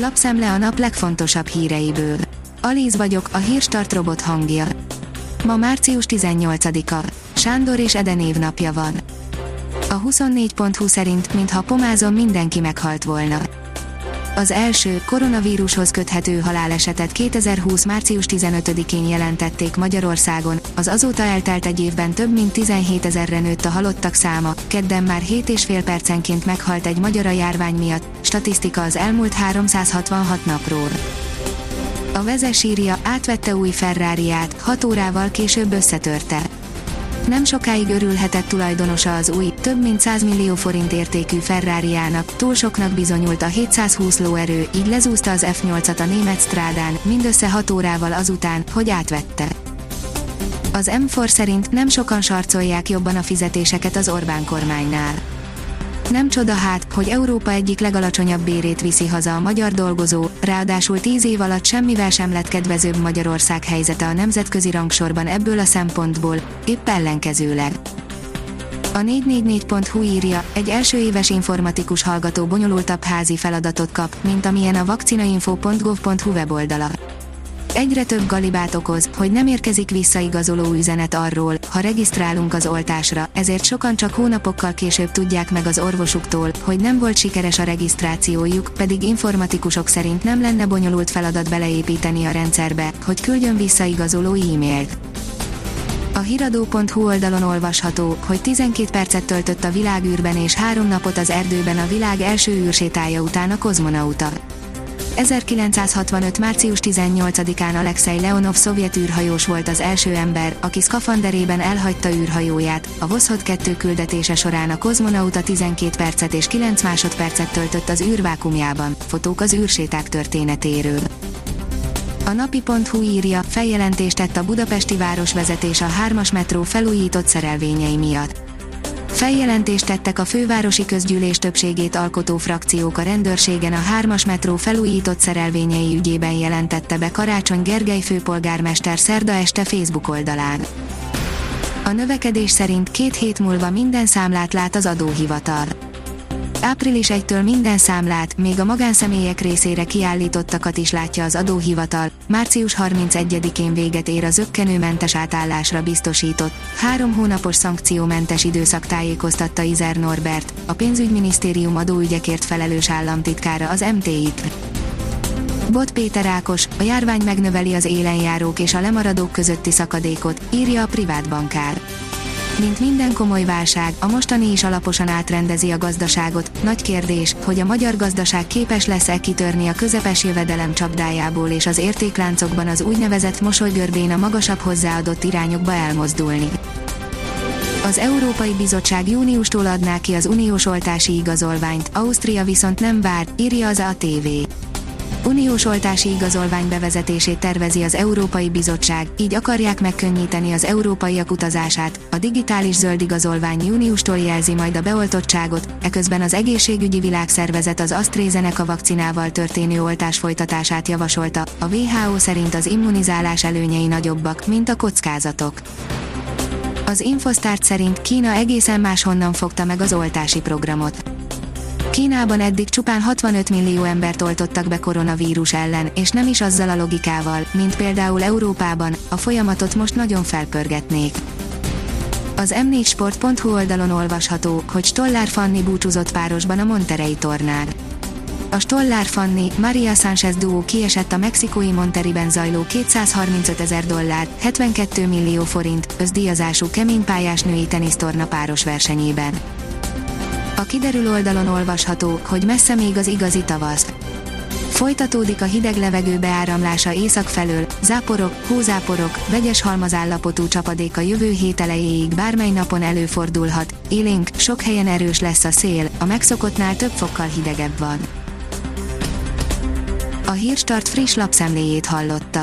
Lapszemle a nap legfontosabb híreiből. Alíz vagyok, a hírstart robot hangja. Ma március 18-a. Sándor és Eden évnapja van. A 24.20 szerint, mintha pomázon mindenki meghalt volna. Az első, koronavírushoz köthető halálesetet 2020. március 15-én jelentették Magyarországon, az azóta eltelt egy évben több mint 17 ezerre nőtt a halottak száma, kedden már 7,5 percenként meghalt egy magyar a járvány miatt, statisztika az elmúlt 366 napról. A vezes írja, átvette új Ferrari-át, 6 órával később összetörte nem sokáig örülhetett tulajdonosa az új, több mint 100 millió forint értékű Ferrari-ának, túl soknak bizonyult a 720 lóerő, így lezúzta az F8-at a német strádán, mindössze 6 órával azután, hogy átvette. Az M4 szerint nem sokan sarcolják jobban a fizetéseket az Orbán kormánynál. Nem csoda hát, hogy Európa egyik legalacsonyabb bérét viszi haza a magyar dolgozó, ráadásul tíz év alatt semmivel sem lett kedvezőbb Magyarország helyzete a nemzetközi rangsorban ebből a szempontból, épp ellenkezőleg. A 444.hu írja, egy első éves informatikus hallgató bonyolultabb házi feladatot kap, mint amilyen a vakcinainfo.gov.hu weboldala egyre több galibát okoz, hogy nem érkezik visszaigazoló üzenet arról, ha regisztrálunk az oltásra, ezért sokan csak hónapokkal később tudják meg az orvosuktól, hogy nem volt sikeres a regisztrációjuk, pedig informatikusok szerint nem lenne bonyolult feladat beleépíteni a rendszerbe, hogy küldjön visszaigazoló e-mailt. A hiradó.hu oldalon olvasható, hogy 12 percet töltött a világűrben és három napot az erdőben a világ első űrsétája után a kozmonauta. 1965. március 18-án Alexei Leonov szovjet űrhajós volt az első ember, aki szkafanderében elhagyta űrhajóját. A Voszhod 2 küldetése során a kozmonauta 12 percet és 9 másodpercet töltött az űrvákumjában. Fotók az űrséták történetéről. A napi.hu írja, feljelentést tett a budapesti városvezetés a 3-as metró felújított szerelvényei miatt. Feljelentést tettek a fővárosi közgyűlés többségét alkotó frakciók a rendőrségen a 3-as metró felújított szerelvényei ügyében jelentette be Karácsony Gergely főpolgármester szerda este Facebook oldalán. A növekedés szerint két hét múlva minden számlát lát az adóhivatal április 1-től minden számlát, még a magánszemélyek részére kiállítottakat is látja az adóhivatal, március 31-én véget ér az ökkenőmentes átállásra biztosított, három hónapos szankciómentes időszak tájékoztatta Izer Norbert, a pénzügyminisztérium adóügyekért felelős államtitkára az MTI-t. Bot Péter Ákos, a járvány megnöveli az élenjárók és a lemaradók közötti szakadékot, írja a privát bankár. Mint minden komoly válság, a mostani is alaposan átrendezi a gazdaságot. Nagy kérdés, hogy a magyar gazdaság képes lesz-e kitörni a közepes jövedelem csapdájából és az értékláncokban az úgynevezett mosolygörbén a magasabb hozzáadott irányokba elmozdulni. Az Európai Bizottság júniustól adná ki az uniós oltási igazolványt, Ausztria viszont nem vár, írja az ATV uniós oltási igazolvány bevezetését tervezi az Európai Bizottság, így akarják megkönnyíteni az európaiak utazását. A digitális zöld igazolvány júniustól jelzi majd a beoltottságot, eközben az egészségügyi világszervezet az AstraZeneca vakcinával történő oltás folytatását javasolta. A WHO szerint az immunizálás előnyei nagyobbak, mint a kockázatok. Az Infostart szerint Kína egészen máshonnan fogta meg az oltási programot Kínában eddig csupán 65 millió embert oltottak be koronavírus ellen, és nem is azzal a logikával, mint például Európában, a folyamatot most nagyon felpörgetnék. Az m4sport.hu oldalon olvasható, hogy Stollár Fanni búcsúzott párosban a Monterey tornán. A Stollár Fanni, Maria Sánchez duó kiesett a mexikói Monteriben zajló 235 ezer dollár, 72 millió forint, özdíjazású keménypályás női tenisztorna páros versenyében. A kiderül oldalon olvasható, hogy messze még az igazi tavasz. Folytatódik a hideg levegő beáramlása észak felől, záporok, hózáporok, vegyes halmazállapotú csapadék a jövő hét elejéig bármely napon előfordulhat, élénk, sok helyen erős lesz a szél, a megszokottnál több fokkal hidegebb van. A Hírstart friss lapszemléjét hallotta.